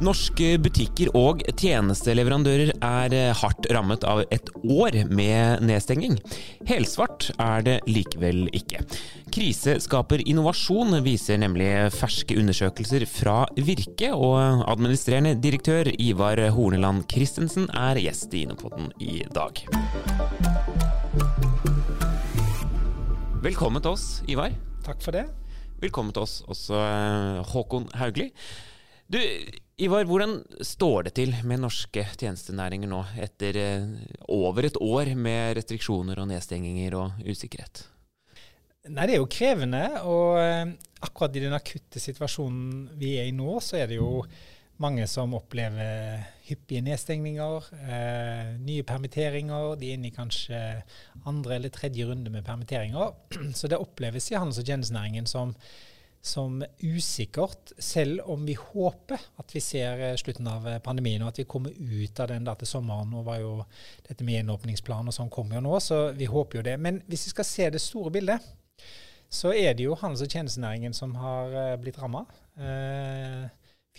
Norske butikker og tjenesteleverandører er hardt rammet av et år med nedstenging. Helsvart er det likevel ikke. Krise skaper innovasjon, viser nemlig ferske undersøkelser fra Virke, og administrerende direktør Ivar Horneland Christensen er gjest i Innopoden i dag. Velkommen til oss, Ivar. Takk for det. Velkommen til oss også, Håkon Haugli. Du, Ivar, hvordan står det til med norske tjenestenæringer nå, etter eh, over et år med restriksjoner og nedstenginger og usikkerhet? Nei, Det er jo krevende. Og eh, akkurat i den akutte situasjonen vi er i nå, så er det jo mange som opplever hyppige nedstengninger, eh, nye permitteringer. De er inne i kanskje andre eller tredje runde med permitteringer. Så det oppleves i handels- og tjenestenæringen som som usikkert, selv om vi håper at vi ser eh, slutten av eh, pandemien, og at vi kommer ut av den da til sommeren. Nå var jo dette med gjenåpningsplan og sånn kommer jo nå, så vi håper jo det. Men hvis vi skal se det store bildet, så er det jo handels- og tjenestenæringen som har eh, blitt ramma. Eh,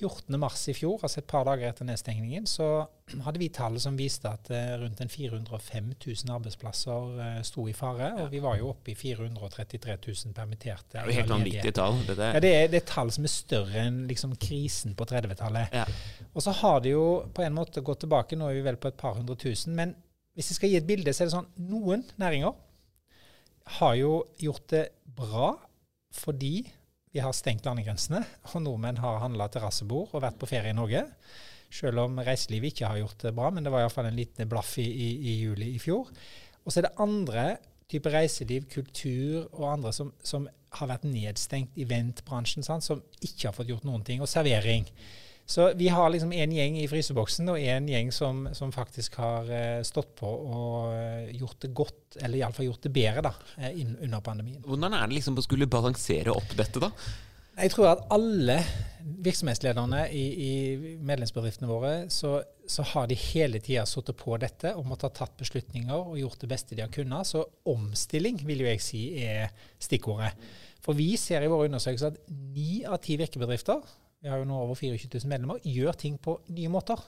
14.3 i fjor, altså et par dager etter nedstengningen, så hadde vi tall som viste at uh, rundt en 405 000 arbeidsplasser uh, sto i fare. Og vi var jo oppe i 433 000 permitterte. Det er jo helt vanvittige tall. Det, ja, det, er, det er tall som er større enn liksom, krisen på 30-tallet. Ja. Og så har det jo på en måte gått tilbake, nå er vi vel på et par hundre tusen. Men hvis jeg skal gi et bilde, så er det sånn noen næringer har jo gjort det bra fordi vi har stengt landegrensene, og nordmenn har handla terrassebord og vært på ferie i Norge. Selv om reiselivet ikke har gjort det bra, men det var iallfall en liten blaff i, i, i, juli i fjor. Og så er det andre typer reiseliv, kultur og andre som, som har vært nedstengt, eventbransjen, sant, som ikke har fått gjort noen ting. Og servering. Så vi har liksom en gjeng i fryseboksen og en gjeng som, som faktisk har uh, stått på og uh, gjort det godt, eller iallfall gjort det bedre da, uh, under pandemien. Hvordan er det liksom å skulle balansere opp dette, da? Jeg tror at alle virksomhetslederne i, i medlemsbedriftene våre, så, så, har de hele tida sittet på dette og måttet ha tatt beslutninger og gjort det beste de har kunnet. Så omstilling vil jo jeg si er stikkordet. For vi ser i våre undersøkelser at ni av ti virkebedrifter vi har jo nå over 24 000 medlemmer, gjør ting på nye måter.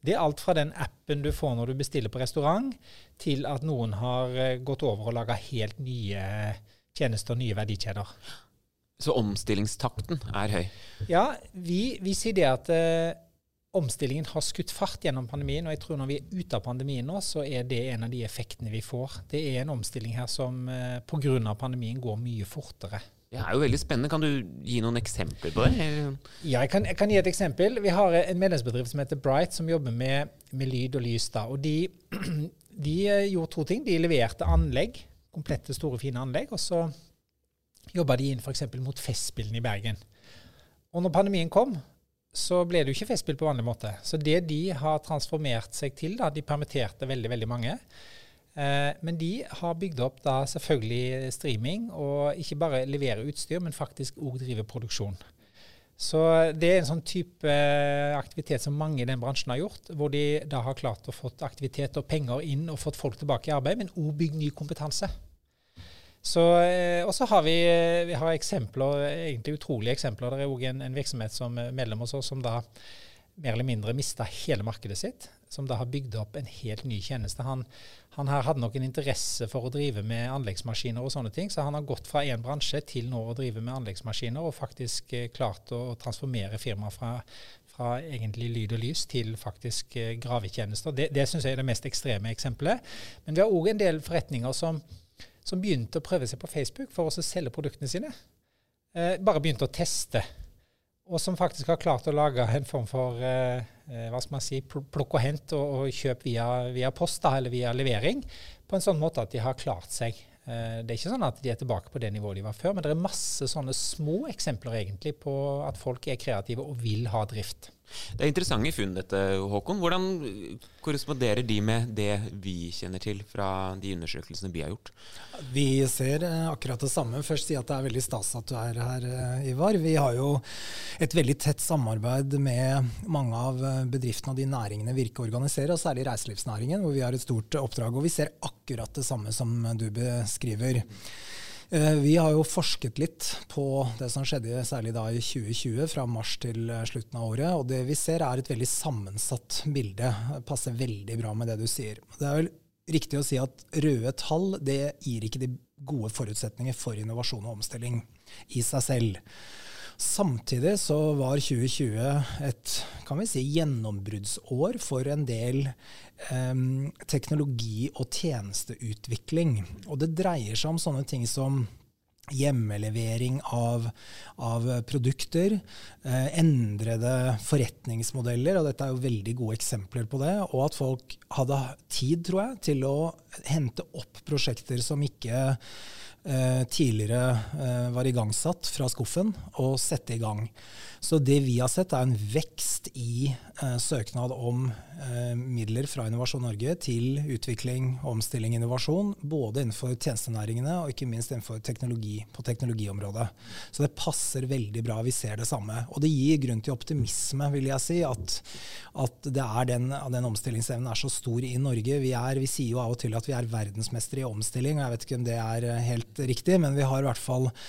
Det er alt fra den appen du får når du bestiller på restaurant, til at noen har eh, gått over og laga helt nye tjenester, nye verdikjeder. Så omstillingstakten er høy? Ja, vi, vi sier det at eh, omstillingen har skutt fart gjennom pandemien. Og jeg tror når vi er ute av pandemien nå, så er det en av de effektene vi får. Det er en omstilling her som eh, pga. pandemien går mye fortere. Det er jo veldig spennende. Kan du gi noen eksempler på det? Ja, jeg kan, jeg kan gi et eksempel. Vi har en medlemsbedrift som heter Bright, som jobber med, med lyd og lys. Da. Og de, de, eh, gjorde to ting. De leverte anlegg, komplette, store, fine anlegg. Og så jobba de inn f.eks. mot Festspillene i Bergen. Og når pandemien kom, så ble det jo ikke Festspill på vanlig måte. Så det de har transformert seg til, da, de permitterte veldig, veldig mange. Eh, men de har bygd opp da selvfølgelig streaming, og ikke bare leverer utstyr, men faktisk òg driver produksjon. Så det er en sånn type eh, aktivitet som mange i den bransjen har gjort, hvor de da har klart å få aktivitet og penger inn og fått folk tilbake i arbeid, men òg bygd ny kompetanse. Så, eh, og så har vi, vi har eksempler, egentlig utrolige eksempler. Det er òg en, en, virksomhet som medlem hos oss som da mer eller mindre mista hele markedet sitt, som da har bygd opp en helt ny tjeneste. Han, han her hadde nok en interesse for å drive med anleggsmaskiner og sånne ting, så han har gått fra én bransje til nå å drive med anleggsmaskiner, og faktisk eh, klart å transformere firmaet fra, fra, egentlig lyd og lys til faktisk eh, gravetjenester. Det, det syns jeg er det mest ekstreme eksempelet. Men vi har òg en del forretninger som, som, begynte å prøve seg på Facebook for å selge produktene sine. Eh, bare begynte å teste og som faktisk har klart å lage en form for eh, eh hva skal man si, plukk og hent og, og kjøp via, via post da, eller via levering, på en sånn måte at de har klart seg. Eh, det er ikke sånn at de er tilbake på det nivået de var før, men det er masse sånne små eksempler egentlig på at folk er kreative og vil ha drift. Det er interessante funn dette, Håkon. Hvordan korresponderer de med det vi kjenner til fra de undersøkelsene vi har gjort? Vi ser eh, akkurat det samme. Først si at det er veldig stas at du er her, eh, Ivar. Vi har jo et veldig tett samarbeid med mange av eh, bedriftene og de næringene Virke organiserer, og særlig reiselivsnæringen, hvor vi har et stort oppdrag. Og vi ser akkurat det samme som du beskriver. Eh, vi har jo forsket litt på det som skjedde særlig da i 2020, fra mars til eh, slutten av året. Og det vi ser er et veldig sammensatt bilde. Det passer veldig bra med det du sier. Det er vel riktig å si at røde tall det gir ikke de gode forutsetninger for innovasjon og omstilling i seg selv. Samtidig så var 2020 et kan vi si, gjennombruddsår for en del eh, teknologi- og tjenesteutvikling. Og det dreier seg om sånne ting som hjemmelevering av, av produkter, eh, endrede forretningsmodeller, og dette er jo veldig gode eksempler på det, og at folk hadde tid, tror jeg, til å hente opp prosjekter som ikke tidligere eh, var igangsatt fra skuffen, og sette i gang. Så det vi har sett, er en vekst i eh, søknad om eh, midler fra Innovasjon Norge til utvikling, omstilling, innovasjon, både innenfor tjenestenæringene og ikke minst innenfor teknologi på teknologiområdet. Så det passer veldig bra. Vi ser det samme. Og det gir grunn til optimisme, vil jeg si, at, at det er den, den omstillingsevnen er så stor i Norge. Vi, er, vi sier jo av og til at vi er verdensmestere i omstilling, og jeg vet ikke om det er helt riktig, men vi har i hvert fall eh,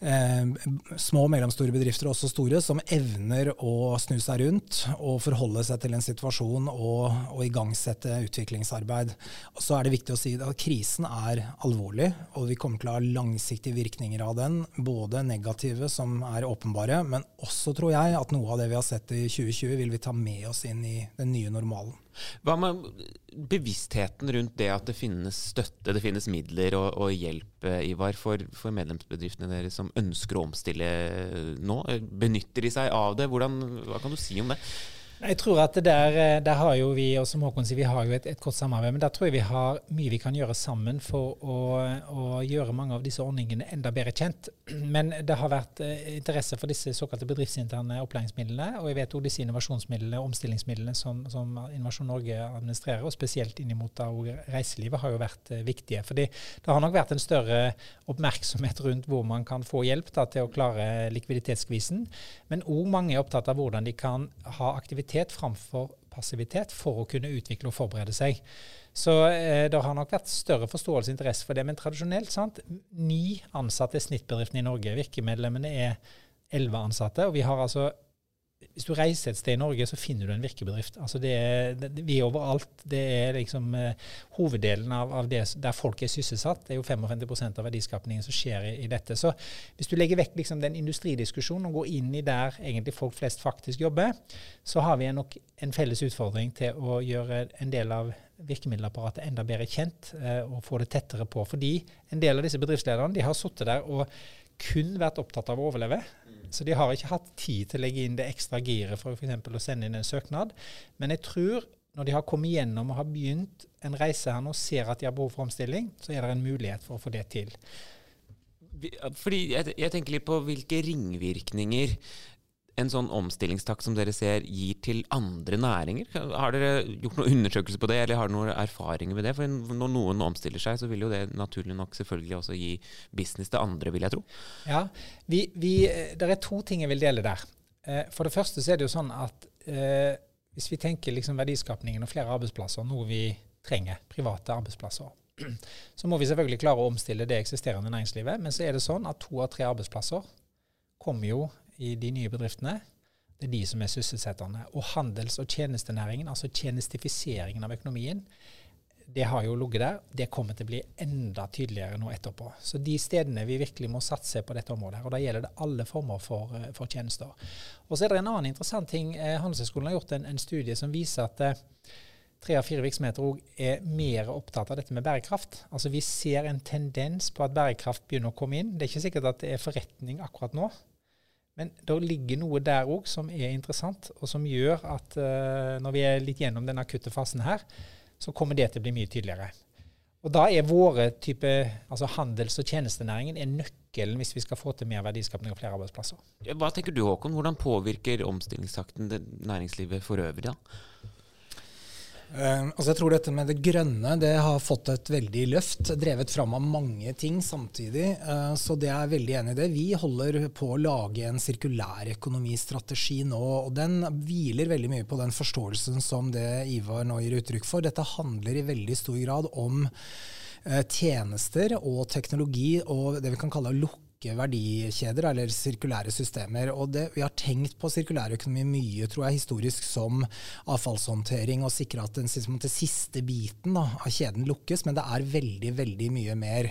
små og mellomstore bedrifter, også store, som evner å snu seg rundt og forholde seg til en situasjon og, og igangsette utviklingsarbeid. Så er det viktig å si at krisen er alvorlig, og vi kommer til å ha langsiktige virkninger av den. Både negative, som er åpenbare, men også tror jeg at noe av det vi har sett i 2020, vil vi ta med oss inn i den nye normalen. Hva med bevisstheten rundt det at det finnes støtte, det finnes midler og, og hjelp, eh, Ivar, for, for, medlemsbedriftene deres som ønsker å omstille nå? Benytter de seg av det? Hvordan, hva kan du si om det? Jeg tror at der, eh, der har jo vi, og Håkon sier, vi har jo et, et, godt samarbeid. Men der tror jeg vi har mye vi kan gjøre sammen for å, å, gjøre mange av disse ordningene enda bedre kjent. Men det har vært eh, interesse for disse såkalte bedriftsinterne opplæringsmidlene. Og jeg vet også disse innovasjonsmidlene og omstillingsmidlene som, som, Innovasjon Norge administrerer, og spesielt inn mot reiselivet, har jo vært eh, viktige. Fordi det har nok vært en større oppmerksomhet rundt hvor man kan få hjelp da, til å klare likviditetsskvisen. Men òg mange er opptatt av hvordan de kan ha aktivitet aktivitet framfor passivitet for å kunne utvikle og forberede seg. Så eh, det har nok vært større forståelse og interesse for det. Men tradisjonelt, sant, ni ansatte er snittbedriften i Norge. Virkemedlemmene er elleve ansatte. Og vi har altså hvis du reiser et sted i Norge, så finner du en virkebedrift. Altså det er, det, vi er overalt. Det er liksom uh, hoveddelen av, av, det der folk er sysselsatt. Det er jo 55% av verdiskapningen som skjer i, i, dette. Så hvis du legger vekk liksom den industridiskusjonen og går inn i der egentlig folk flest faktisk jobber, så har vi nok en felles utfordring til å gjøre en del av virkemiddelapparatet enda bedre kjent uh, og få det tettere på. Fordi en del av disse bedriftslederne de har sittet der og kun vært opptatt av å overleve. Så de har ikke hatt tid til å legge inn det ekstra giret for f.eks. å sende inn en søknad. Men jeg tror når de har kommet gjennom og har begynt en reise her nå ser at de har behov for omstilling, så er det en mulighet for å få det til. Fordi jeg, jeg tenker litt på hvilke ringvirkninger en sånn omstillingstakt som dere ser, gir til andre næringer? Har dere gjort noen undersøkelser på det, eller har dere noen erfaringer med det? For når noen omstiller seg, så vil jo det naturlig nok selvfølgelig også gi business til andre, vil jeg tro. Ja, vi, vi, Det er to ting jeg vil dele der. Eh, for det første så er det jo sånn at eh, hvis vi tenker liksom verdiskapningen og flere arbeidsplasser, noe vi trenger, private arbeidsplasser, så må vi selvfølgelig klare å omstille det eksisterende næringslivet. Men så er det sånn at to av tre arbeidsplasser kommer jo i de nye bedriftene, det er de som er sysselsetterne. Og handels- og tjenestenæringen, altså tjenestifiseringen av økonomien, det har jo ligget der. Det kommer til å bli enda tydeligere nå etterpå. Så de stedene vi virkelig må satse på dette området, og da gjelder det alle former for, eh, for tjenester. Og så er det en annen interessant ting. Eh, Handelshøyskolen har gjort en, en, studie som viser at eh, tre av fire virksomheter er mer opptatt av dette med bærekraft. Altså Vi ser en tendens på at bærekraft begynner å komme inn. Det er ikke sikkert at det er forretning akkurat nå, men det ligger noe der òg som er interessant, og som gjør at uh, når vi er litt gjennom den akutte fasen her, så kommer det til å bli mye tydeligere. Og da er våre type, altså handels- og tjenestenæringen er nøkkelen hvis vi skal få til mer verdiskapning og flere arbeidsplasser. Hva tenker du Håkon, hvordan påvirker omstillingstakten næringslivet for øvrig? da? Uh, altså jeg tror dette med det grønne det har fått et veldig løft, drevet fram av mange ting samtidig. Uh, så det er jeg veldig enig i det. Vi holder på å lage en sirkulærøkonomistrategi nå. og Den hviler veldig mye på den forståelsen som det Ivar nå gir uttrykk for. Dette handler i veldig stor grad om uh, tjenester og teknologi og det vi kan kalle å lukke like verdikjeder, eller sirkulære systemer. Og det, vi har tenkt på sirkulærøkonomi mye, tror jeg, historisk som avfallshåndtering, og sikre at den, den siste biten da, av kjeden lukkes, men det er veldig, veldig mye mer.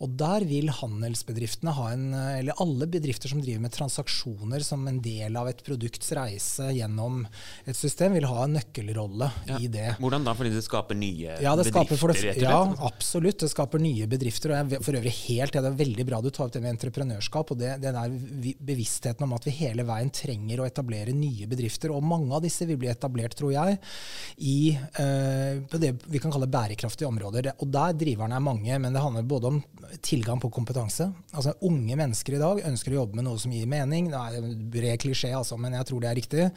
Og der vil handelsbedriftene ha en, eller alle bedrifter som driver med transaksjoner som en del av et produkts reise gjennom et system, vil ha en nøkkelrolle ja. i det. Hvordan da? Fordi det skaper nye ja, det bedrifter? Skaper det, ja, absolutt. Det skaper nye bedrifter. og jeg for øvrig helt, ja, Det er veldig bra du tar opp det med entreprenørskap og det, det der bevisstheten om at vi hele veien trenger å etablere nye bedrifter. Og mange av disse vil bli etablert, tror jeg, i eh, på det vi kan kalle bærekraftige områder. Og der driverne er mange, men det handler både om tilgang på kompetanse. Altså Unge mennesker i dag ønsker å jobbe med noe som gir mening. Det er en bred klisjé, altså, men jeg tror det er riktig.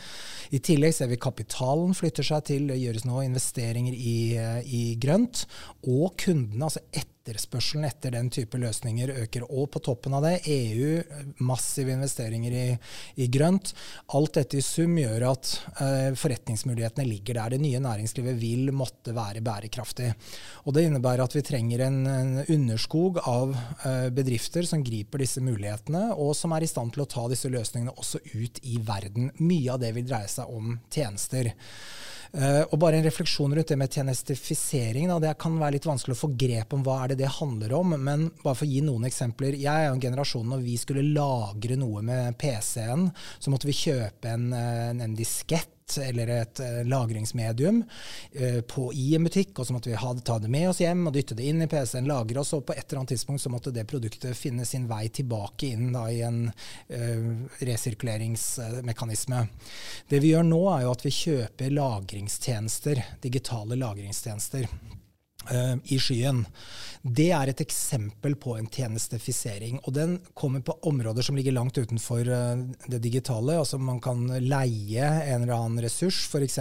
I tillegg ser vi kapitalen flytter seg til, det gjøres nå investeringer i, eh, i grønt. Og kundene, altså etter etterspørselen etter den type løsninger øker. Og på toppen av det, EU, massive investeringer i, i grønt. Alt dette i sum gjør at uh, forretningsmulighetene ligger der. Det nye næringslivet vil måtte være bærekraftig. Og det innebærer at vi trenger en, en underskog av uh, bedrifter som griper disse mulighetene, og som er i stand til å ta disse løsningene også ut i verden. Mye av det vil dreie seg om tjenester. Uh, og bare en refleksjon rundt det med tjenestifisering. Det kan være litt vanskelig å få grep om hva er det det handler om. Men bare for å gi noen eksempler. Jeg er jo en generasjon når vi skulle lagre noe med PC-en, så måtte vi kjøpe en, en, en eller et uh, lagringsmedium uh, på, i en butikk, og så måtte vi ha, ta det med oss hjem og dytte det inn i PC-en, lagre oss, og på et eller annet tidspunkt så måtte det produktet finne sin vei tilbake inn da, i en uh, resirkuleringsmekanisme. Det vi gjør nå, er jo at vi kjøper lagringstjenester, digitale lagringstjenester. I skyen. Det er et eksempel på en tjenestefisering. Og den kommer på områder som ligger langt utenfor eh, det digitale. Altså man kan leie en eller annen ressurs, f.eks.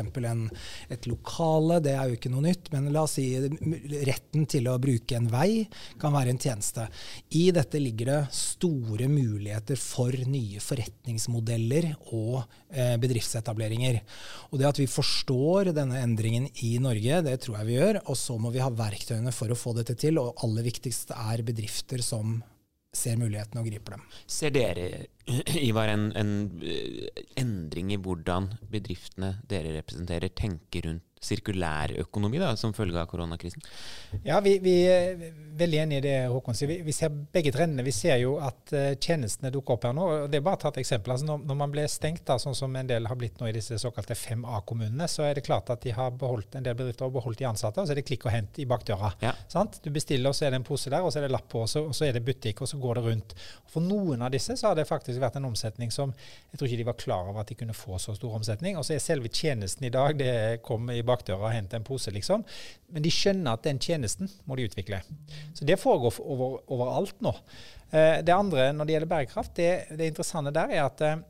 et lokale. Det er jo ikke noe nytt. Men la oss si retten til å bruke en vei kan være en tjeneste. I dette ligger det store muligheter for nye forretningsmodeller og eh, bedriftsetableringer. Og det at vi forstår denne endringen i Norge, det tror jeg vi gjør. Og så må vi ha verktøyene for å få dette til. Og og aller viktigst er bedrifter som ser mulighetene og griper dem. Ser dere, Ivar, en, en eh, endring i hvordan bedriftene dere representerer, tenker rundt sirkulærøkonomi da, som følge av koronakrisen? Ja, vi, vi, er veldig enig i det Håkon sier. Vi, vi, ser begge trendene. Vi ser jo at uh, tjenestene dukker opp her nå. og det er bare å ta et eksempel. Altså, når, når, man ble stengt, da, sånn som en del har blitt nå i disse såkalte 5A-kommunene, så er det klart at de har beholdt, en del bedrifter har beholdt de ansatte, og så er det klikk og hent i bakdøra. Ja. Du bestiller, og så er det en pose der, og så er det lapp på, og så, og så er det butikk, og så går det rundt. For noen av disse så har det faktisk vært en omsetning som jeg tror ikke de var klar over at de kunne få så stor omsetning. Og så er selve tjenesten i dag det kom i bakdøra og hente en pose, liksom. Men de skjønner at den tjenesten må de utvikle. Så det foregår over, overalt nå. Eh, det andre når det gjelder bærekraft, det, det interessante der er at eh,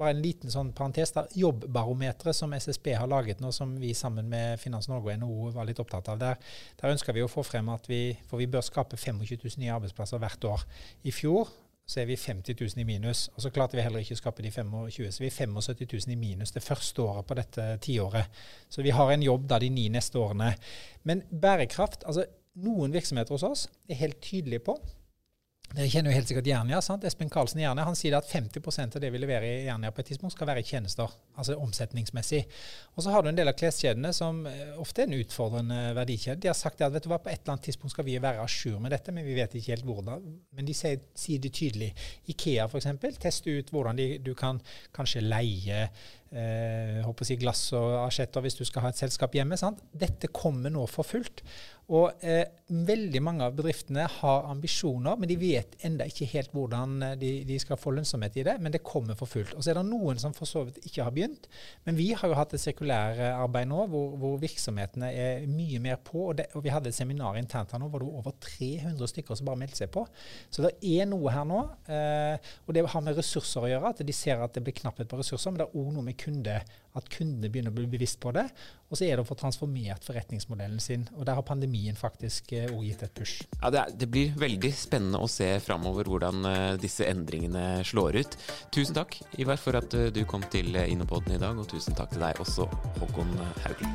bare en liten sånn parentes der. Jobbbarometeret som SSB har laget nå, som vi sammen med Finans Norge og NHO var litt opptatt av, der, der ønsker vi å få frem at vi, for vi bør skape 25 000 nye arbeidsplasser hvert år. I fjor så er vi 50 000 i minus. Og så klarte vi heller ikke å skape de 25, så vi er 75 000 i minus det første året på dette tiåret. Så vi har en jobb da de ni neste årene. Men bærekraft altså Noen virksomheter hos oss er helt tydelige på dere kjenner jo helt sikkert Jernia. sant? Espen Karlsen i Jernia han sier at 50 av det vi leverer i Jernia på et tidspunkt, skal være tjenester. Altså omsetningsmessig. Og så har du en del av kleskjedene som eh, ofte er en utfordrende verdikjede. De har sagt at vet du hva, på et eller annet tidspunkt skal vi være à jour med dette, men vi vet ikke helt hvordan. Men de sier, sier det tydelig. Ikea f.eks. tester ut hvordan de, du kan kanskje leie eh, håper å si glass og asjetter hvis du skal ha et selskap hjemme. Sant? Dette kommer nå for fullt. Og eh, veldig mange av bedriftene har ambisjoner, men de vet enda ikke helt hvordan eh, de, de, skal få lønnsomhet i det. Men det kommer for fullt. Og så er det noen som for så vidt ikke har begynt. Men vi har jo hatt et sirkulærarbeid nå hvor, hvor, virksomhetene er mye mer på. Og, det, og, vi hadde et seminar internt her nå hvor det var over 300 stykker som bare meldte seg på. Så det er noe her nå. Eh, og det har med ressurser å gjøre. At de ser at det blir knapphet på ressurser. Men det er òg noe med kunde, at kundene begynner å bli bevisst på det. Og så er det å få transformert forretningsmodellen sin. Og der har pandemien faktisk òg eh, gitt et push. Ja, det, er, det, blir veldig spennende å se framover hvordan uh, disse endringene slår ut. Tusen takk, Ivar, for at uh, du kom til Innopoden i dag, og tusen takk til deg også, Håkon Hauglie.